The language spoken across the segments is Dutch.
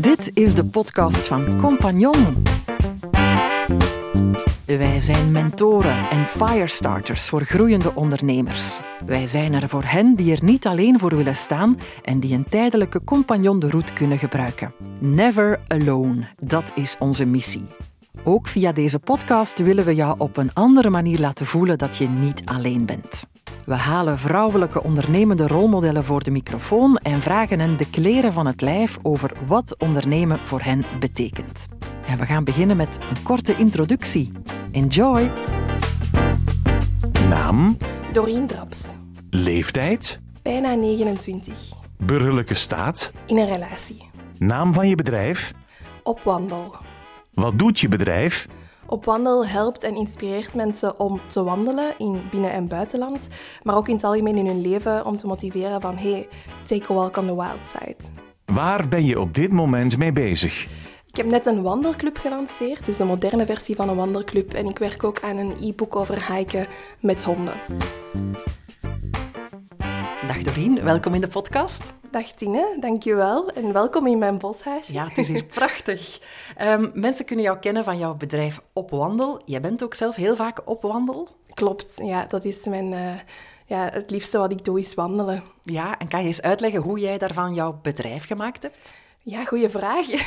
Dit is de podcast van Compagnon. Wij zijn mentoren en firestarters voor groeiende ondernemers. Wij zijn er voor hen die er niet alleen voor willen staan en die een tijdelijke compagnon de route kunnen gebruiken. Never alone, dat is onze missie. Ook via deze podcast willen we jou op een andere manier laten voelen dat je niet alleen bent. We halen vrouwelijke ondernemende rolmodellen voor de microfoon en vragen hen de kleren van het lijf over wat ondernemen voor hen betekent. En we gaan beginnen met een korte introductie. Enjoy! Naam, Doreen Draps. leeftijd, Bijna 29. burgerlijke staat, In een relatie. naam van je bedrijf. Op wandel. Wat doet je bedrijf? Op wandel helpt en inspireert mensen om te wandelen in binnen- en buitenland, maar ook in het algemeen in hun leven om te motiveren van hey, take a walk on the wild side. Waar ben je op dit moment mee bezig? Ik heb net een wandelclub gelanceerd, dus een moderne versie van een wandelclub. En ik werk ook aan een e-book over hiken met honden. Dag Doreen, welkom in de podcast. Dag Tine, dankjewel en welkom in mijn boshuisje. Ja, het is hier prachtig. Ehm, mensen kunnen jou kennen van jouw bedrijf Op Wandel. Jij bent ook zelf heel vaak op wandel. Klopt, ja, dat is mijn... eh, ja, het liefste wat ik doe is wandelen. Ja, en kan je eens uitleggen hoe jij daarvan jouw bedrijf gemaakt hebt? Ja, goede vraag.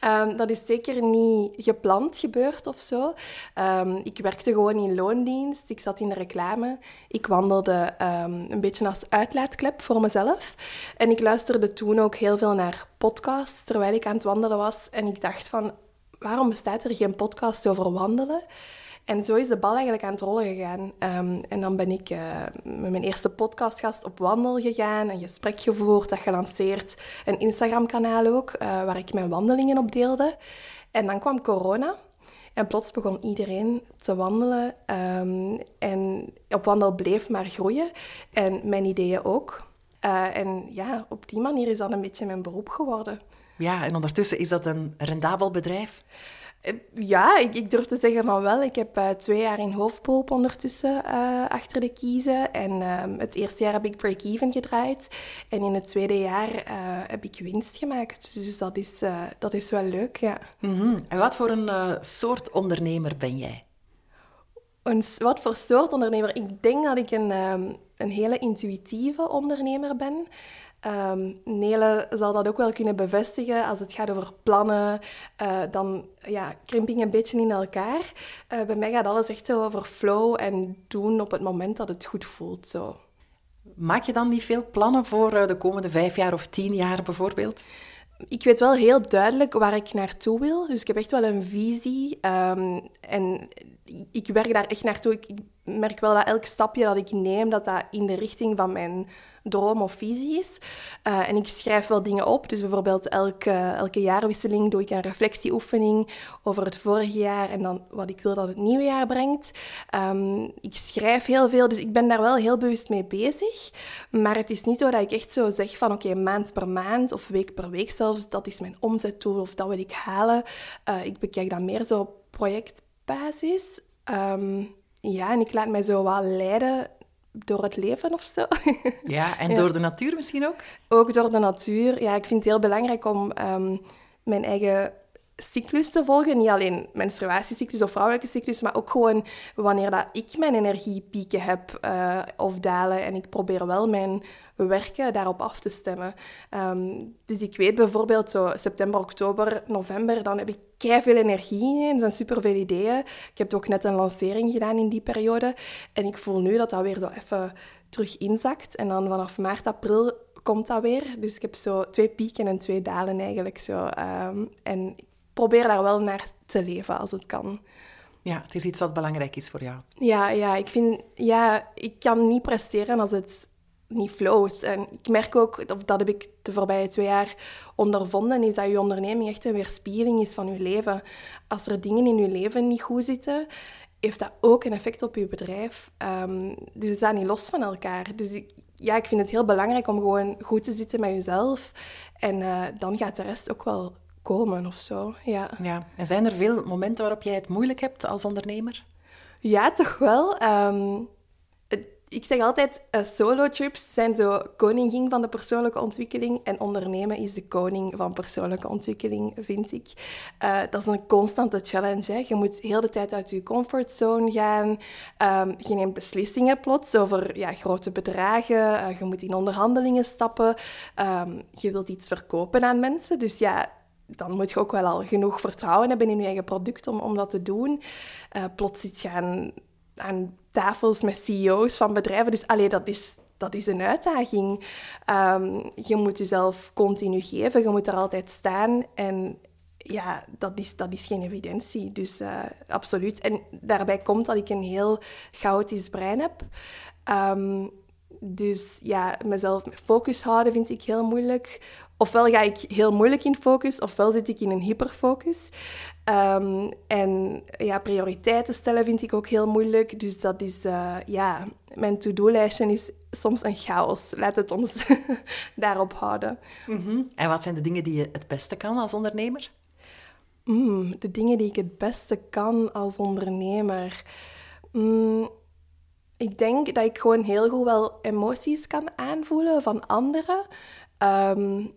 Ehm, dat is zeker niet gepland gebeurd of zo. Ehm, ik werkte gewoon in loondienst. Ik zat in de reclame. Ik wandelde ehm, een beetje als uitlaatklep voor mezelf. En ik luisterde toen ook heel veel naar podcasts terwijl ik aan het wandelen was. En ik dacht van, waarom bestaat er geen podcast over wandelen? En zo is de bal eigenlijk aan het rollen gegaan. Ehm, en dan ben ik eh, met mijn eerste podcastgast op wandel gegaan, een gesprek gevoerd, dat gelanceerd. Een Instagram-kanaal ook, eh, waar ik mijn wandelingen op deelde. En dan kwam corona. En plots begon iedereen te wandelen. ehm, en op wandel bleef maar groeien. En mijn ideeën ook. Eh, en ja, op die manier is dat een beetje mijn beroep geworden. Ja, en ondertussen is dat een rendabel bedrijf. Eh, Ja, ik, ik durf te zeggen van wel. Ik heb eh, twee jaar in hoofdpulp ondertussen eh, achter de kiezen. En ehm, het eerste jaar heb ik break-even gedraaid. En in het tweede jaar heb ik winst gemaakt. Dus dat is, dat is wel leuk, ja. Mhm. En wat voor een soort ondernemer ben jij? Een, wat voor soort ondernemer? Ik denk dat ik een, ehm, een hele intuïtieve ondernemer ben. Ehm, Nele zal dat ook wel kunnen bevestigen. Als het gaat over plannen, eh, dan ja, krimp ik een beetje in elkaar. Eh, bij mij gaat alles echt zo over flow en doen op het moment dat het goed voelt. Zo. Maak je dan niet veel plannen voor eh, de komende vijf jaar of tien jaar bijvoorbeeld? Ik weet wel heel duidelijk waar ik naartoe wil. Dus ik heb echt wel een visie. ehm, en ik werk daar echt naartoe. Ik, ik merk wel dat elk stapje dat ik neem, dat dat in de richting van mijn droom of visie is. Eh, en ik schrijf wel dingen op. Dus bijvoorbeeld elke, elke jaarwisseling doe ik een reflectieoefening over het vorige jaar en dan wat ik wil dat het nieuwe jaar brengt. Ehm, ik schrijf heel veel, dus ik ben daar wel heel bewust mee bezig. Maar het is niet zo dat ik echt zo zeg van oké, maand per maand of week per week zelfs, dat is mijn omzetdoel of dat wil ik halen. Eh, ik bekijk dat meer zo op projectbasis. Ehm, ja, en ik laat mij zo wel leiden door het leven of zo. Ja, en Ja. door de natuur misschien ook? Ook door de natuur. Ja, ik vind het heel belangrijk om ehm, mijn eigen cyclus te volgen. Niet alleen menstruatiecyclus of vrouwelijke cyclus, maar ook gewoon wanneer dat ik mijn energiepieken heb eh, of dalen. En ik probeer wel mijn werken daarop af te stemmen. Ehm, dus ik weet bijvoorbeeld zo september, oktober, november, dan heb ik veel energie. Er zijn superveel ideeën. Ik heb ook net een lancering gedaan in die periode. En ik voel nu dat dat weer zo even terug inzakt. En dan vanaf maart, april komt dat weer. Dus ik heb zo twee pieken en twee dalen eigenlijk. Zo. Ehm, en probeer daar wel naar te leven als het kan. Ja, het is iets wat belangrijk is voor jou. Ja, ja, ik vind... Ja, ik kan niet presteren als het niet float. En ik merk ook, of dat heb ik de voorbije twee jaar ondervonden, is dat je onderneming echt een weerspiegeling is van je leven. Als er dingen in je leven niet goed zitten, heeft dat ook een effect op je bedrijf. Ehm, dus ze staan niet los van elkaar. Dus ik, ja, ik vind het heel belangrijk om gewoon goed te zitten met jezelf. En eh, dan gaat de rest ook wel komen of zo. Ja. Ja. En zijn er veel momenten waarop jij het moeilijk hebt als ondernemer? Ja, toch wel. Ehm, ik zeg altijd, uh, solo-trips zijn zo koningin van de persoonlijke ontwikkeling en ondernemen is de koning van persoonlijke ontwikkeling, vind ik. Uh, dat is een constante challenge. Hè. Je moet heel de tijd uit je comfortzone gaan. Um, je neemt beslissingen plots over ja, grote bedragen. Uh, je moet in onderhandelingen stappen. Um, je wilt iets verkopen aan mensen. Dus ja, dan moet je ook wel al genoeg vertrouwen hebben in je eigen product om, om dat te doen. plots zit je aan aan tafels met CEO's van bedrijven. Dus allee, dat, is, dat is een uitdaging. Um, je moet jezelf continu geven, je moet er altijd staan. En ja, dat is, dat is geen evidentie. Dus uh, absoluut. En daarbij komt dat ik een heel chaotisch brein heb. Um, dus ja, mezelf focus houden vind ik heel moeilijk. Ofwel ga ik heel moeilijk in focus, ofwel zit ik in een hyperfocus. Um, en ja, prioriteiten stellen vind ik ook heel moeilijk. Dus dat is, uh, ja, mijn to-do-lijstje is soms een chaos. Laat het ons daarop houden. Mm -hmm. En wat zijn de dingen die je het beste kan als ondernemer? Mm, de dingen die ik het beste kan als ondernemer. Mm, ik denk dat ik gewoon heel goed wel emoties kan aanvoelen van anderen. Um,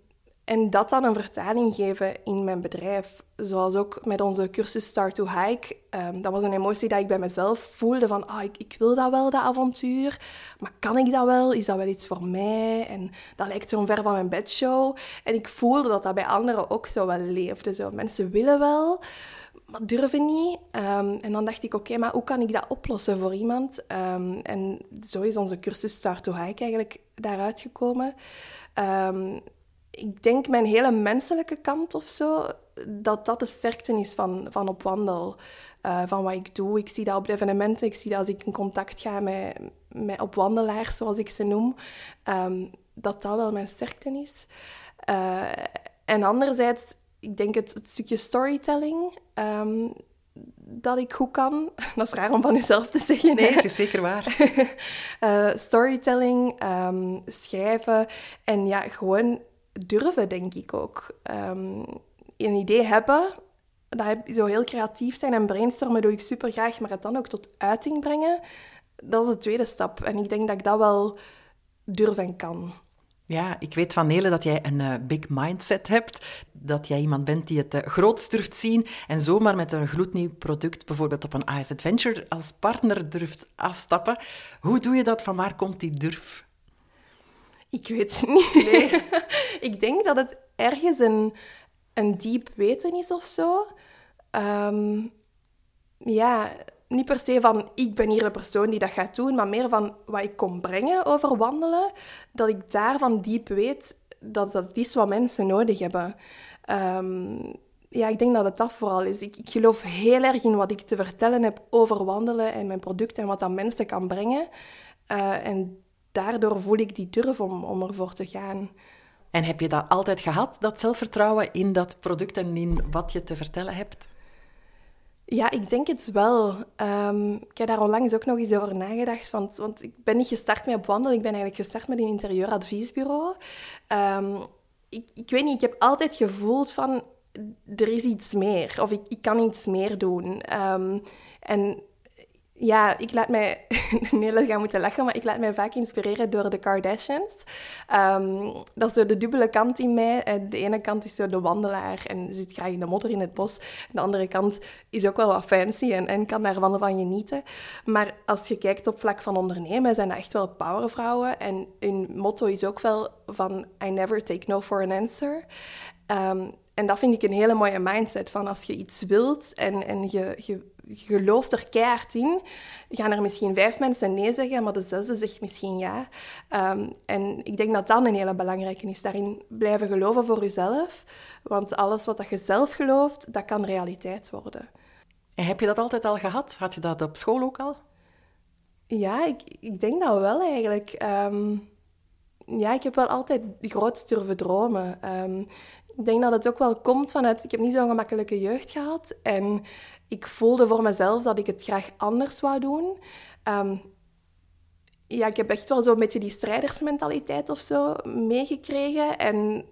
en dat dan een vertaling geven in mijn bedrijf. Zoals ook met onze cursus Start to Hike. Um, dat was een emotie die ik bij mezelf voelde van... Ah, ik, ik, wil dat wel, dat avontuur. Maar kan ik dat wel? Is dat wel iets voor mij? En dat lijkt zo'n ver van mijn bedshow. En ik voelde dat dat bij anderen ook zo wel leefde. Zo, mensen willen wel, maar durven niet. Um, en dan dacht ik, oké, maar hoe kan ik dat oplossen voor iemand? Um, en zo is onze cursus Start to Hike eigenlijk daaruit gekomen. Ik denk mijn hele menselijke kant of zo, dat dat de sterkte is van, van op wandel. Uh, van wat ik doe. Ik zie dat op de evenementen, ik zie dat als ik in contact ga met, met opwandelaars, zoals ik ze noem, um, dat dat wel mijn sterkte is. Uh, en anderzijds, ik denk het, het stukje storytelling. Um, dat ik goed kan. Dat is raar om van jezelf te zeggen. Nee, het is zeker waar. uh, storytelling, um, schrijven en ja, gewoon durven, denk ik ook. Um, een idee hebben, dat zo heel creatief zijn en brainstormen doe ik super graag, maar het dan ook tot uiting brengen, dat is de tweede stap. En ik denk dat ik dat wel durf en kan. Ja, ik weet van Nele dat jij een uh, big mindset hebt. Dat jij iemand bent die het uh, groots durft zien en zomaar met een gloednieuw product, bijvoorbeeld op een IS Adventure, als partner durft afstappen. Hoe doe je dat? Van waar komt die durf? Ik weet het niet. Nee. ik denk dat het ergens een, een diep weten is of zo. Um, ja, niet per se van ik ben hier de persoon die dat gaat doen, maar meer van wat ik kom brengen over wandelen. Dat ik daarvan diep weet dat dat is wat mensen nodig hebben. Um, ja, ik denk dat het dat vooral is. Ik, ik, geloof heel erg in wat ik te vertellen heb over wandelen en mijn product en wat dat mensen kan brengen. Uh, en daardoor voel ik die durf om, om ervoor te gaan. En heb je dat altijd gehad, dat zelfvertrouwen in dat product en in wat je te vertellen hebt? Ja, ik denk het wel. Um, ik heb daar onlangs ook nog eens over nagedacht. Want, want ik ben niet gestart met op wandelen. Ik ben eigenlijk gestart met een interieuradviesbureau. Um, ik, ik weet niet, ik heb altijd gevoeld van... Er is iets meer. Of ik, ik kan iets meer doen. Um, en ja, ik laat mij... Gaan moeten lachen, maar ik laat mij vaak inspireren door de Kardashians. Um, dat is zo de dubbele kant in mij. En de ene kant is zo de wandelaar en zit graag in de modder in het bos. De andere kant is ook wel wat fancy en, kan daar van genieten. Maar als je kijkt op vlak van ondernemen, zijn dat echt wel powervrouwen. En hun motto is ook wel van... I never take no for an answer. Um, en dat vind ik een hele mooie mindset. Van als je iets wilt en, en je, je gelooft er keihard in, gaan er misschien vijf mensen nee zeggen, maar de zesde zegt misschien ja. Um, en ik denk dat dat een hele belangrijke is. Daarin blijven geloven voor jezelf. Want alles wat dat je zelf gelooft, dat kan realiteit worden. En heb je dat altijd al gehad? Had je dat op school ook al? Ja, ik, ik denk dat wel eigenlijk. Um, ja, ik heb wel altijd groot durven dromen. Um, ik denk dat het ook wel komt vanuit... Ik heb niet zo'n gemakkelijke jeugd gehad. En ik voelde voor mezelf dat ik het graag anders wou doen. Um, ja, ik heb echt wel zo'n beetje die strijdersmentaliteit of zo meegekregen. En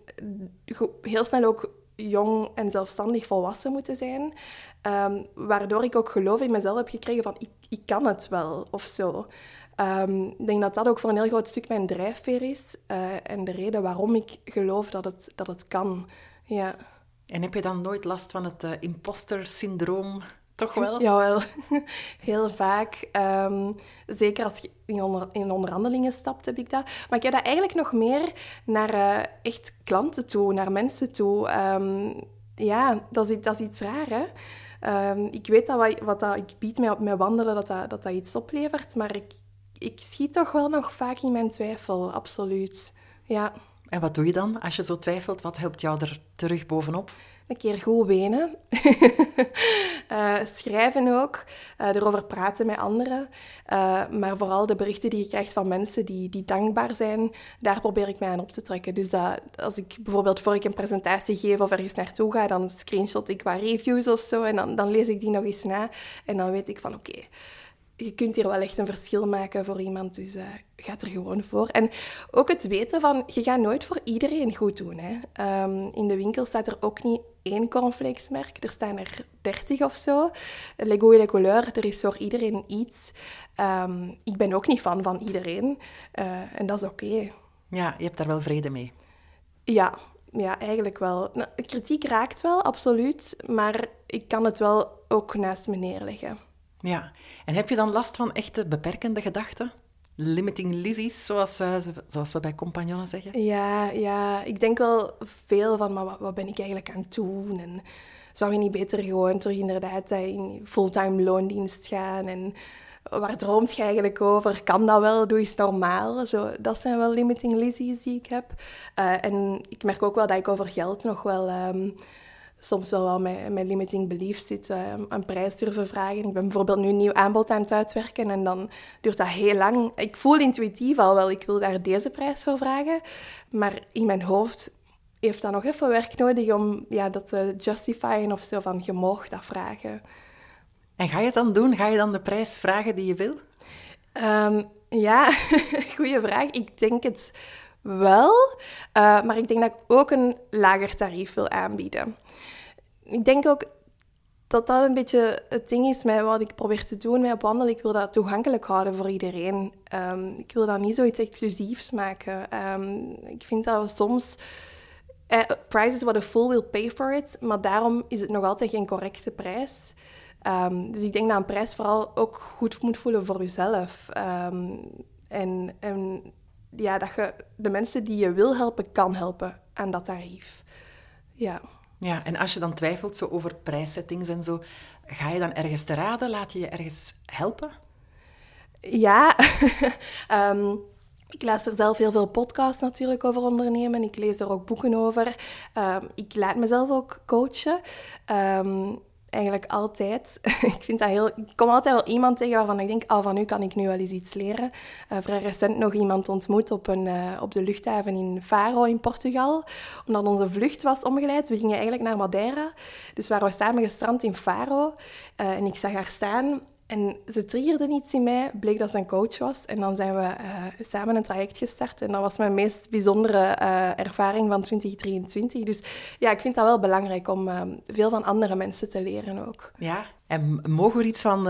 heel snel ook jong en zelfstandig volwassen moeten zijn. Um, waardoor ik ook geloof in mezelf heb gekregen van ik, ik kan het wel of zo. Ehm, ik denk dat dat ook voor een heel groot stuk mijn drijfveer is eh, en de reden waarom ik geloof dat het, dat het kan. Ja. En heb je dan nooit last van het uh, imposter-syndroom? Toch wel? Jawel, heel vaak. Ehm, zeker als je in, onder, in onderhandelingen stapt, heb ik dat. Maar ik heb dat eigenlijk nog meer naar uh, echt klanten toe, naar mensen toe. Um, ja, dat is, dat is iets raar, hè? Um, ik weet dat wat, wat dat, ik bied op mijn wandelen, dat dat, dat dat iets oplevert, maar ik, ik schiet toch wel nog vaak in mijn twijfel, absoluut. Ja. En wat doe je dan als je zo twijfelt? Wat helpt jou er terug bovenop? Een keer goed wenen. uh, schrijven ook. Uh, erover praten met anderen. Uh, maar vooral de berichten die je krijgt van mensen die, die dankbaar zijn, daar probeer ik mij aan op te trekken. Dus dat, als ik bijvoorbeeld voor ik een presentatie geef of ergens naartoe ga, dan screenshot ik wat reviews of zo. En dan, dan lees ik die nog eens na. En dan weet ik van oké. Okay, je kunt hier wel echt een verschil maken voor iemand, dus uh, ga er gewoon voor. En ook het weten van, je gaat nooit voor iedereen goed doen. Hè. Um, in de winkel staat er ook niet één cornflakesmerk, er staan er dertig of zo. Lego et couleur, er is voor iedereen iets. Um, ik ben ook niet fan van iedereen, uh, en dat is oké. Okay. Ja, je hebt daar wel vrede mee. Ja, ja eigenlijk wel. Nou, kritiek raakt wel, absoluut, maar ik kan het wel ook naast me neerleggen. Ja, en heb je dan last van echte beperkende gedachten? Limiting Lizzie's, zoals, uh, zoals we bij compagnonnen zeggen? Ja, ja, ik denk wel veel van, maar wat, ben ik eigenlijk aan het doen? En zou je niet beter gewoon terug inderdaad in fulltime loondienst gaan? En waar droomt je eigenlijk over? Kan dat wel? Doe eens normaal. Zo, dat zijn wel limiting Lizzie's die ik heb. Uh, en ik merk ook wel dat ik over geld nog wel... Um, soms wel wel met, met limiting beliefs zit, uh, een prijs durven vragen. Ik ben bijvoorbeeld nu een nieuw aanbod aan het uitwerken en dan duurt dat heel lang. Ik voel intuïtief al wel, ik wil daar deze prijs voor vragen, maar in mijn hoofd heeft dat nog even werk nodig om ja, dat te justifyen of zo, van je mag dat vragen. En ga je het dan doen? Ga je dan de prijs vragen die je wil? Um, ja, goede vraag. Ik denk het wel, uh, maar ik denk dat ik ook een lager tarief wil aanbieden ik denk ook dat dat een beetje het ding is met wat ik probeer te doen met wandelen. Ik wil dat toegankelijk houden voor iedereen. Um, ik wil dat niet zoiets exclusiefs maken. Um, ik vind dat we soms... Uh, price is what a fool will pay for it, maar daarom is het nog altijd geen correcte prijs. Um, dus ik denk dat een prijs vooral ook goed moet voelen voor jezelf. en, en ja, dat je de mensen die je wil helpen, kan helpen aan dat tarief. Ja. Ja, en als je dan twijfelt zo over prijssettings en zo, ga je dan ergens te raden? Laat je je ergens helpen? Ja, um, ik luister zelf heel veel podcasts natuurlijk over ondernemen. Ik lees er ook boeken over. Um, ik laat mezelf ook coachen. Um, eigenlijk altijd. ik, vind dat heel, ik kom altijd wel iemand tegen waarvan ik denk, oh, van nu kan ik nu wel eens iets leren. Uh, vrij recent nog iemand ontmoet op, een, uh, op de luchthaven in Faro in Portugal, omdat onze vlucht was omgeleid. We gingen eigenlijk naar Madeira, dus waren we samen gestrand in Faro. Uh, en ik zag haar staan en ze triggerde iets in mij, bleek dat ze een coach was. En dan zijn we uh, samen een traject gestart. En dat was mijn meest bijzondere uh, ervaring van 2023. Dus ja, ik vind dat wel belangrijk om uh, veel van andere mensen te leren ook. Ja, en mogen we er iets van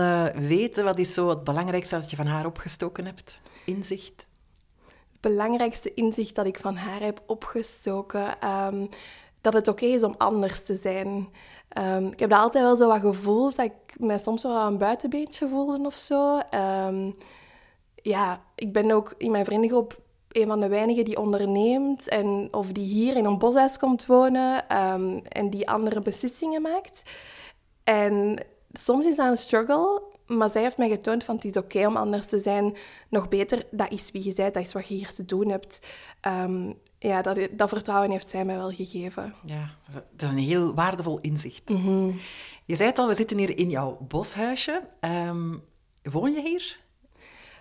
weten? Wat is zo het belangrijkste dat je van haar opgestoken hebt? Inzicht? Het belangrijkste inzicht dat ik van haar heb opgestoken... Um, dat het oké okay is om anders te zijn. Um, ik heb dat altijd wel zo wat gevoeld, dat ik mij soms wel een buitenbeentje voelde of zo. Um, ja, ik ben ook in mijn vriendengroep een van de weinigen die onderneemt en of die hier in een boshuis komt wonen um, en die andere beslissingen maakt. En soms is dat een struggle, maar zij heeft mij getoond van het is oké om anders te zijn. Nog beter, dat is wie je bent, dat is wat je hier te doen hebt. Ja, dat, dat vertrouwen heeft zij mij wel gegeven. Ja, dat is een heel waardevol inzicht. Mm -hmm. Je zei het al, we zitten hier in jouw boshuisje. Um, woon je hier?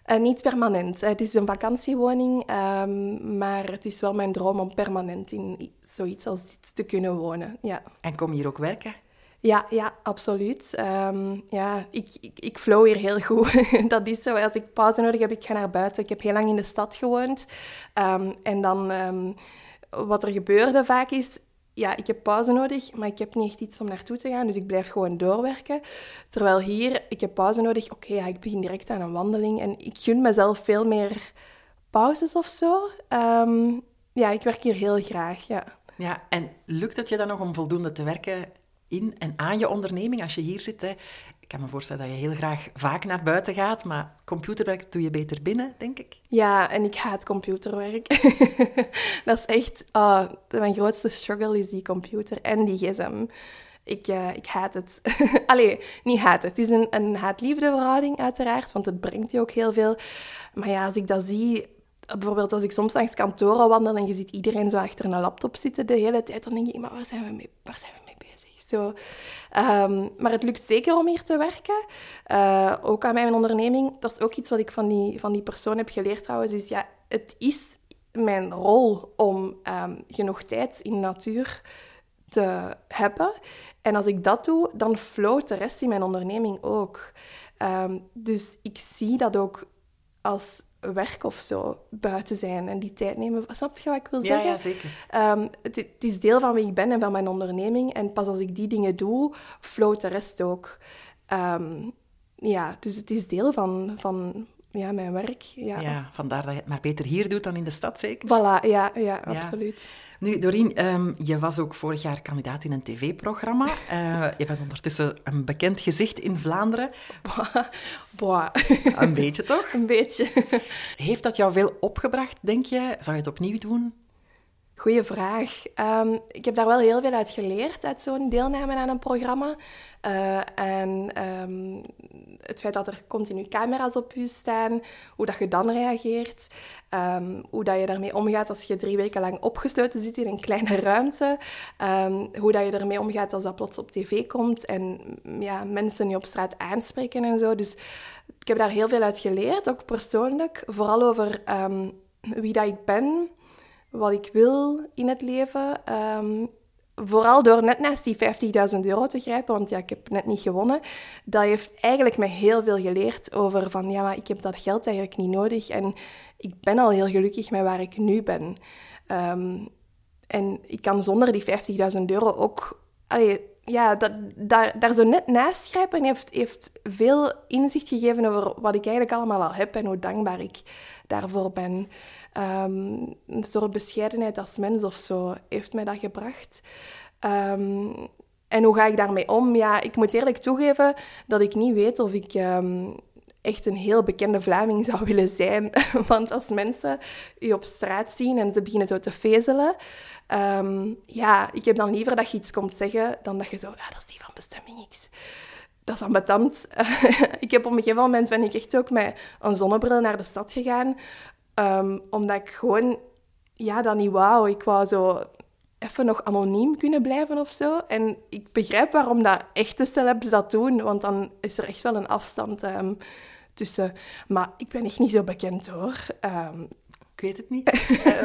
Uh, niet permanent. Het is een vakantiewoning, um, maar het is wel mijn droom om permanent in zoiets als dit te kunnen wonen. Ja. En kom je hier ook werken? Ja, ja absoluut. Um, ja, ik, ik, ik flow hier heel goed. dat is zo. Als ik pauze nodig heb, ik ga naar buiten. Ik heb heel lang in de stad gewoond. Um, en dan, um, wat er gebeurde vaak is, ja, ik heb pauze nodig, maar ik heb niet echt iets om naartoe te gaan, dus ik blijf gewoon doorwerken. Terwijl hier, ik heb pauze nodig, oké, ik begin direct aan een wandeling en ik gun mezelf veel meer pauzes of zo. Ehm, ja, ik werk hier heel graag, ja. Ja, en lukt het je dan nog om voldoende te werken in en aan je onderneming als je hier zit? Hè? Ik kan me voorstellen dat je heel graag vaak naar buiten gaat, maar computerwerk doe je beter binnen, denk ik. Ja, en ik haat computerwerk. dat is echt... Oh, mijn grootste struggle is die computer en die gsm. Ik, uh, ik haat het. Allee, niet haat het. Het is een, een haat-liefde verhouding, uiteraard, want het brengt je ook heel veel. Maar ja, als ik dat zie... Bijvoorbeeld als ik soms langs kantoren wandel en je ziet iedereen zo achter een laptop zitten de hele tijd, dan denk ik, maar waar zijn we mee, waar zijn we mee? Zo. Um, maar het lukt zeker om hier te werken. Uh, ook aan mijn onderneming. Dat is ook iets wat ik van die, van die persoon heb geleerd trouwens. Is ja, het is mijn rol om um, genoeg tijd in de natuur te hebben. En als ik dat doe, dan floot de rest in mijn onderneming ook. Um, dus ik zie dat ook als werk of zo buiten zijn en die tijd nemen. Snap je wat ik wil zeggen? Ja, ja zeker. Um, het, het, is deel van wie ik ben en van mijn onderneming. En pas als ik die dingen doe, floot de rest ook. Um, ja, dus het is deel van, van ja, mijn werk. Ja. ja, vandaar dat je het maar beter hier doet dan in de stad, zeker? Voilà, ja, ja, absoluut. Nu, Doreen, um, je was ook vorig jaar kandidaat in een tv-programma. Uh, je bent ondertussen een bekend gezicht in Vlaanderen. Boah. Een beetje, toch? Een beetje. Heeft dat jou veel opgebracht, denk je? Zou je het opnieuw doen? Goeie vraag. Um, ik heb daar wel heel veel uit geleerd, uit zo'n deelname aan een programma. Uh, en um, het feit dat er continu camera's op je staan, hoe dat je dan reageert, um, hoe dat je daarmee omgaat als je drie weken lang opgesloten zit in een kleine ruimte, hoe dat je ermee omgaat als dat plots op tv komt en ja, mensen je op straat aanspreken en zo. Dus ik heb daar heel veel uit geleerd, ook persoonlijk, vooral over wie dat ik ben wat ik wil in het leven. Um, vooral door net naast die 50.000 euro te grijpen, want ja, ik heb net niet gewonnen. Dat heeft eigenlijk me heel veel geleerd over van, ja, maar ik heb dat geld eigenlijk niet nodig en ik ben al heel gelukkig met waar ik nu ben. Um, en ik kan zonder die 50.000 euro ook... Ja, dat, daar, daar zo net naast grijpen heeft, heeft veel inzicht gegeven over wat ik eigenlijk allemaal al heb en hoe dankbaar ik daarvoor ben. Um, een soort bescheidenheid als mens of zo heeft mij dat gebracht. Um, en hoe ga ik daarmee om? Ja, ik moet eerlijk toegeven dat ik niet weet of ik um, echt een heel bekende Vlaming zou willen zijn. Want als mensen u op straat zien en ze beginnen zo te vezelen, ja, ik heb dan liever dat je iets komt zeggen dan dat je zo, ja, dat is die van bestemming X dat is ambetant. ik heb op een gegeven moment ben ik echt ook met een zonnebril naar de stad gegaan. Um, omdat ik gewoon ja, dat niet wou. Ik wou zo even nog anoniem kunnen blijven of zo. En ik begrijp waarom dat echte celebs dat doen, want dan is er echt wel een afstand um, tussen. Maar ik ben echt niet zo bekend hoor. Um, ik weet het niet.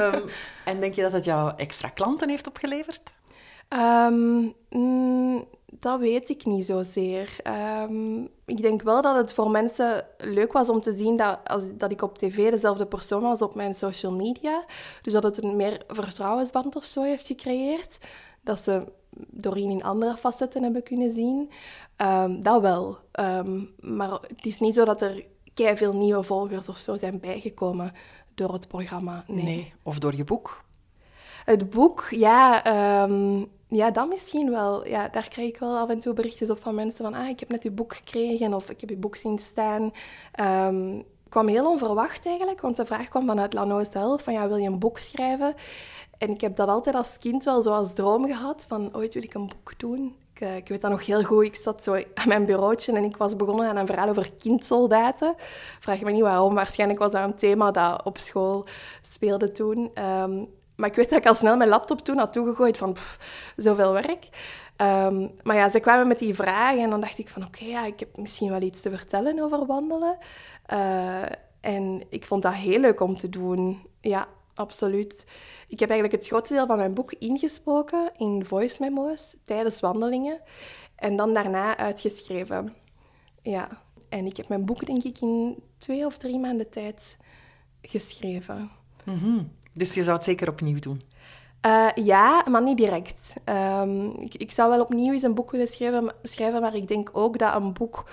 en denk je dat het jou extra klanten heeft opgeleverd? Mm, dat weet ik niet zozeer. Um, ik denk wel dat het voor mensen leuk was om te zien dat, als, dat ik op tv dezelfde persoon was op mijn social media. Dus dat het een meer vertrouwensband of zo heeft gecreëerd. Dat ze Doreen in andere facetten hebben kunnen zien. Um, dat wel. Um, maar het is niet zo dat er veel nieuwe volgers of zo zijn bijgekomen door het programma. Nee. nee. Of door je boek? Het boek, ja... Ja, dat misschien wel. Ja, daar krijg ik wel af en toe berichtjes op van mensen van ah, ik heb net uw boek gekregen of ik heb uw boek zien staan. Um, kwam heel onverwacht eigenlijk, want de vraag kwam vanuit Lano zelf van ja, wil je een boek schrijven? En ik heb dat altijd als kind wel zo als droom gehad van ooit wil ik een boek doen. Ik, uh, ik weet dat nog heel goed. Ik zat zo aan mijn bureautje en ik was begonnen aan een verhaal over kindsoldaten. Vraag me niet waarom. Waarschijnlijk was dat een thema dat op school speelde toen. Um, maar ik weet dat ik al snel mijn laptop toen had toegegooid van zoveel werk. Um, maar ja, ze kwamen met die vragen en dan dacht ik van oké, ja, ik heb misschien wel iets te vertellen over wandelen. Uh, en ik vond dat heel leuk om te doen. Ja, absoluut. Ik heb eigenlijk het grootste deel van mijn boek ingesproken in voice memo's tijdens wandelingen. En dan daarna uitgeschreven. Ja, en ik heb mijn boek denk ik in twee of drie maanden tijd geschreven. Mm. Dus je zou het zeker opnieuw doen? Uh, ja, maar niet direct. Um, ik, ik, zou wel opnieuw eens een boek willen schrijven, schrijven maar ik denk ook dat een boek...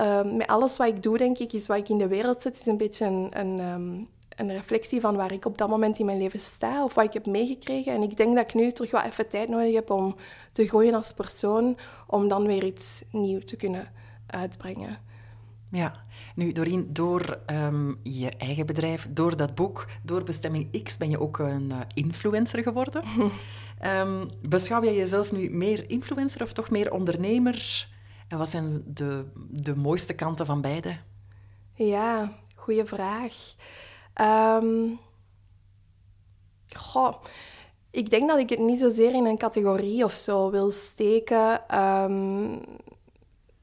Um, met alles wat ik doe, denk ik, is wat ik in de wereld zet, is een beetje een, een, um, een reflectie van waar ik op dat moment in mijn leven sta of wat ik heb meegekregen. En ik denk dat ik nu terug wat even tijd nodig heb om te groeien als persoon, om dan weer iets nieuws te kunnen uitbrengen. Ja, nu Doreen, door um, je eigen bedrijf, door dat boek, door Bestemming X ben je ook een uh, influencer geworden. um, beschouw jij jezelf nu meer influencer of toch meer ondernemer? En wat zijn de, de mooiste kanten van beide? Ja, goede vraag. Um, goh, ik denk dat ik het niet zozeer in een categorie of zo wil steken.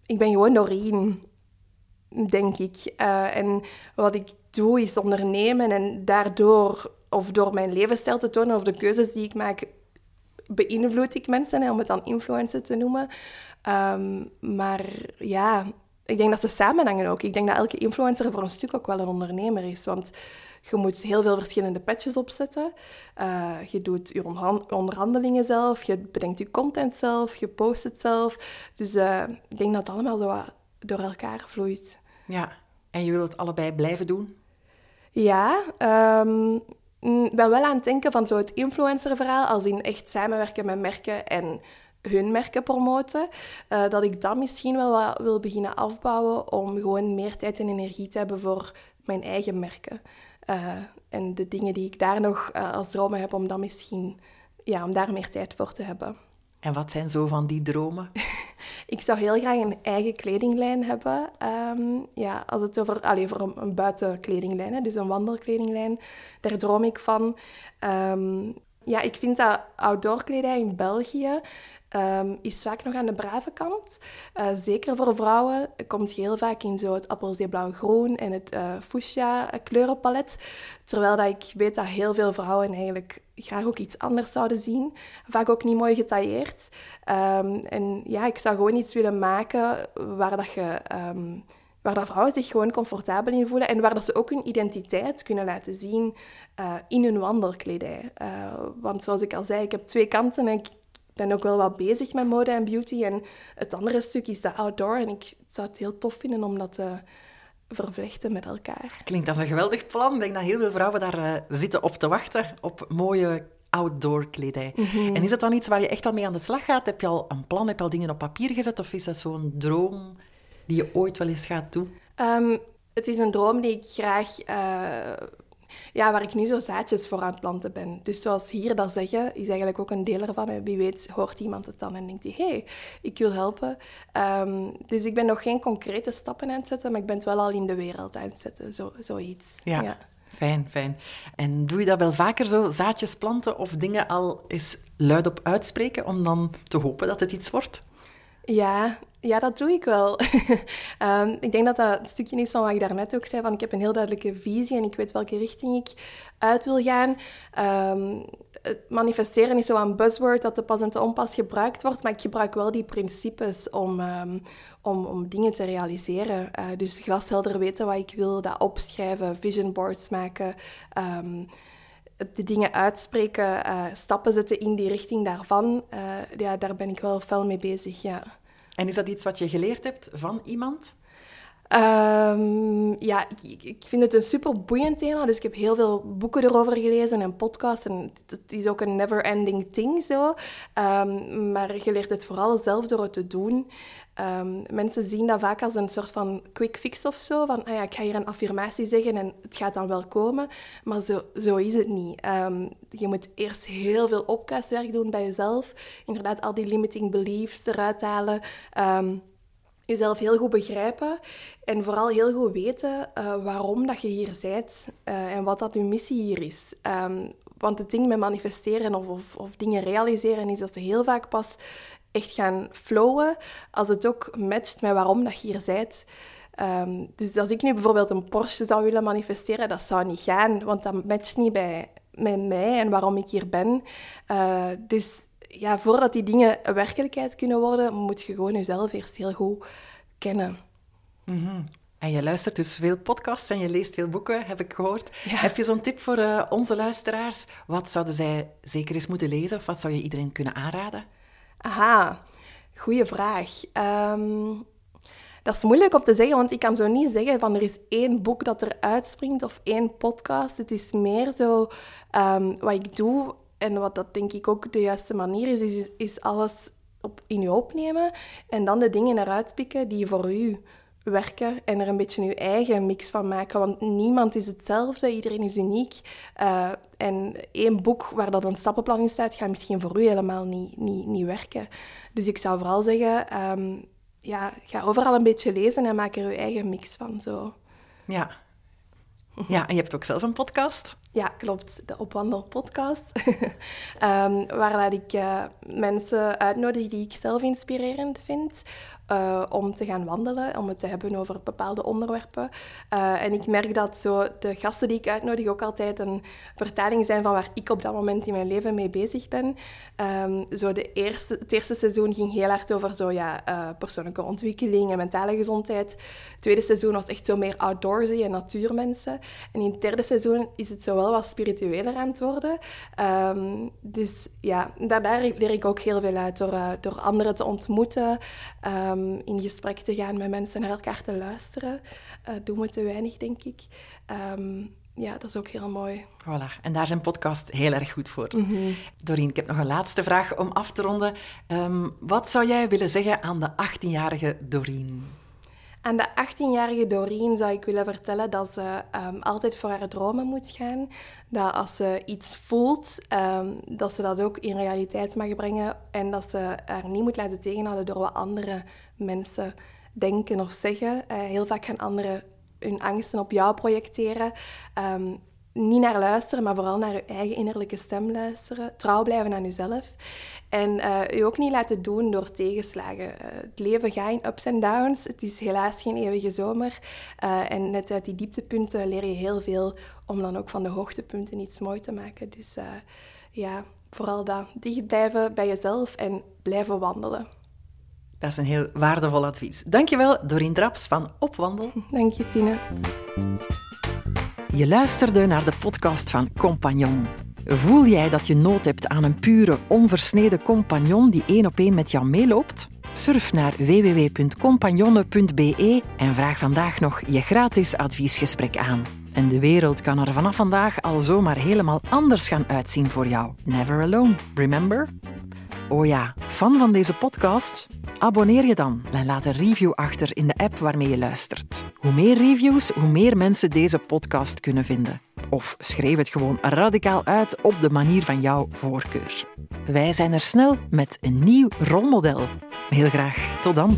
ik ben gewoon Doreen denk ik. Uh, en wat ik doe is ondernemen en daardoor, of door mijn levensstijl te tonen of de keuzes die ik maak, beïnvloed ik mensen, om het dan influencer te noemen. Um, maar ja, ik denk dat ze samenhangen ook. Ik denk dat elke influencer voor een stuk ook wel een ondernemer is. Want je moet heel veel verschillende patches opzetten. Uh, je doet je onderhandelingen zelf, je bedenkt je content zelf, je post het zelf. Dus uh, ik denk dat het allemaal zo door elkaar vloeit. Ja, en je wil het allebei blijven doen? Ja, um, ik ben wel aan het denken van zo het influencerverhaal, als in echt samenwerken met merken en hun merken promoten, uh, dat ik dat misschien wel wat wil beginnen afbouwen om gewoon meer tijd en energie te hebben voor mijn eigen merken. Uh, en de dingen die ik daar nog uh, als dromen heb, om dat misschien, ja, om daar meer tijd voor te hebben. En wat zijn zo van die dromen? ik zou heel graag een eigen kledinglijn hebben. Um, ja, als het over, allez, voor een, buitenkledinglijn, dus een wandelkledinglijn, daar droom ik van. Um, ja, ik vind dat outdoorkledij in België um, is vaak nog aan de brave kant. Uh, zeker voor vrouwen komt heel vaak in zo het appelzeeblauw-groen en het uh, fuchsia kleurenpalet. Terwijl dat ik weet dat heel veel vrouwen eigenlijk graag ook iets anders zouden zien. Vaak ook niet mooi getailleerd. Um, en ja, ik zou gewoon iets willen maken waar dat je... Um, waar dat vrouwen zich gewoon comfortabel in voelen en waar dat ze ook hun identiteit kunnen laten zien in hun wandelkledij. Want zoals ik al zei, ik heb twee kanten en ik ben ook wel wat bezig met mode en beauty. En het andere stuk is de outdoor. En ik zou het heel tof vinden om dat te vervlechten met elkaar. Klinkt als een geweldig plan. Ik denk dat heel veel vrouwen daar uh, zitten op te wachten, op mooie outdoor kledij. Mhm. En is dat dan iets waar je echt al mee aan de slag gaat? Heb je al een plan, heb je al dingen op papier gezet? Of is dat zo'n droom die je ooit wel eens gaat doen? Um, het is een droom die ik graag uh, ja, waar ik nu zo zaadjes voor aan het planten ben. Dus zoals hier dat zeggen, is eigenlijk ook een deel ervan. Wie weet hoort iemand het dan en denkt hij, hé, hey, ik wil helpen. Um, dus ik ben nog geen concrete stappen aan het zetten, maar ik ben het wel al in de wereld aan het zetten, zo, zoiets. Ja. ja. Fijn, fijn. En doe je dat wel vaker zo, zaadjes planten of dingen al eens luidop uitspreken om dan te hopen dat het iets wordt? Ja, ja, dat doe ik wel. um, ik denk dat dat een stukje is van wat ik daarnet ook zei. Van ik heb een heel duidelijke visie en ik weet welke richting ik uit wil gaan. Um, het manifesteren is zo een buzzword dat te pas en te onpas gebruikt wordt. Maar ik gebruik wel die principes om, um, om, om dingen te realiseren. Uh, dus glashelder weten wat ik wil, dat opschrijven, vision boards maken de dingen uitspreken, uh, stappen zetten in die richting daarvan, uh, ja, daar ben ik wel fel mee bezig, ja. En is dat iets wat je geleerd hebt van iemand? Um, ja, ik, vind het een super boeiend thema. Dus ik heb heel veel boeken erover gelezen en podcasts. En het, is ook een never-ending thing zo. Um, maar je leert het vooral zelf door het te doen. Um, mensen zien dat vaak als een soort van quick fix of zo. Van, ah ja, ik ga hier een affirmatie zeggen en het gaat dan wel komen. Maar zo, zo is het niet. Je moet eerst heel veel opkastwerk doen bij jezelf. Inderdaad, al die limiting beliefs eruit halen. Jezelf heel goed begrijpen en vooral heel goed weten uh, waarom dat je hier bent uh, en wat dat je missie hier is. want het ding met manifesteren of, of, dingen realiseren is dat ze heel vaak pas echt gaan flowen als het ook matcht met waarom dat je hier bent. Um, dus als ik nu bijvoorbeeld een Porsche zou willen manifesteren, dat zou niet gaan, want dat matcht niet bij, met mij en waarom ik hier ben. Uh, dus ja, voordat die dingen een werkelijkheid kunnen worden, moet je gewoon jezelf eerst heel goed kennen. Mm -hmm. En je luistert dus veel podcasts en je leest veel boeken, heb ik gehoord. Heb je zo'n tip voor uh, onze luisteraars? Wat zouden zij zeker eens moeten lezen of wat zou je iedereen kunnen aanraden? Aha, goede vraag. Um, dat is moeilijk om te zeggen, want ik kan zo niet zeggen van er is één boek dat er uitspringt of één podcast. Het is meer zo um, wat ik doe en wat dat denk ik ook de juiste manier is, is, is alles op, in je opnemen en dan de dingen eruit pikken die voor u werken en er een beetje je eigen mix van maken. Want niemand is hetzelfde, iedereen is uniek. Uh, en één boek waar dat een stappenplan in staat, gaat misschien voor u helemaal niet, niet, niet werken. Dus ik zou vooral zeggen, um, ja, ga overal een beetje lezen en maak er je eigen mix van. Zo. Ja. Ja, en je hebt ook zelf een podcast. Ja, klopt. De Opwandelpodcast. um, waar dat ik uh, mensen uitnodig die ik zelf inspirerend vind. Uh, om te gaan wandelen, om het te hebben over bepaalde onderwerpen. Uh, en ik merk dat zo de gasten die ik uitnodig ook altijd een vertaling zijn van waar ik op dat moment in mijn leven mee bezig ben. Um, zo de eerste, het eerste seizoen ging heel hard over zo, ja, persoonlijke ontwikkeling en mentale gezondheid. Het tweede seizoen was echt zo meer outdoorsy en natuurmensen. En in het derde seizoen is het zo wel wat spiritueler aan het worden. Um, dus ja, daar, daar, leer ik ook heel veel uit door, uh, door anderen te ontmoeten, um, in gesprek te gaan met mensen, naar elkaar te luisteren. Uh, doen we te weinig, denk ik. Um, ja, dat is ook heel mooi. Voilà, en daar is een podcast heel erg goed voor. Mm -hmm. Doreen, ik heb nog een laatste vraag om af te ronden. wat zou jij willen zeggen aan de 18-jarige Doreen? Aan de 18-jarige Doreen zou ik willen vertellen dat ze um, altijd voor haar dromen moet gaan. Dat als ze iets voelt, um, dat ze dat ook in realiteit mag brengen. En dat ze haar niet moet laten tegenhouden door wat andere mensen denken of zeggen. Uh, heel vaak gaan anderen hun angsten op jou projecteren. Um, niet naar luisteren, maar vooral naar je eigen innerlijke stem luisteren. Trouw blijven aan jezelf. En uh, je ook niet laten doen door tegenslagen. Uh, het leven gaat in ups en downs. Het is helaas geen eeuwige zomer. Uh, en net uit die dieptepunten leer je heel veel om dan ook van de hoogtepunten iets mooi te maken. Dus ja, vooral dat. Dicht blijven bij jezelf en blijven wandelen. Dat is een heel waardevol advies. Dankjewel, Dorien Draps van Opwandel. Dank je, Tine. Je luisterde naar de podcast van Compagnon. Voel jij dat je nood hebt aan een pure, onversneden compagnon die één op één met jou meeloopt? Surf naar www.compagnonne.be en vraag vandaag nog je gratis adviesgesprek aan. En de wereld kan er vanaf vandaag al zomaar helemaal anders gaan uitzien voor jou. Never alone, remember? Oh ja, fan van deze podcast? Abonneer je dan en laat een review achter in de app waarmee je luistert. Hoe meer reviews, hoe meer mensen deze podcast kunnen vinden. Of schrijf het gewoon radicaal uit op de manier van jouw voorkeur. Wij zijn er snel met een nieuw rolmodel. Heel graag, tot dan.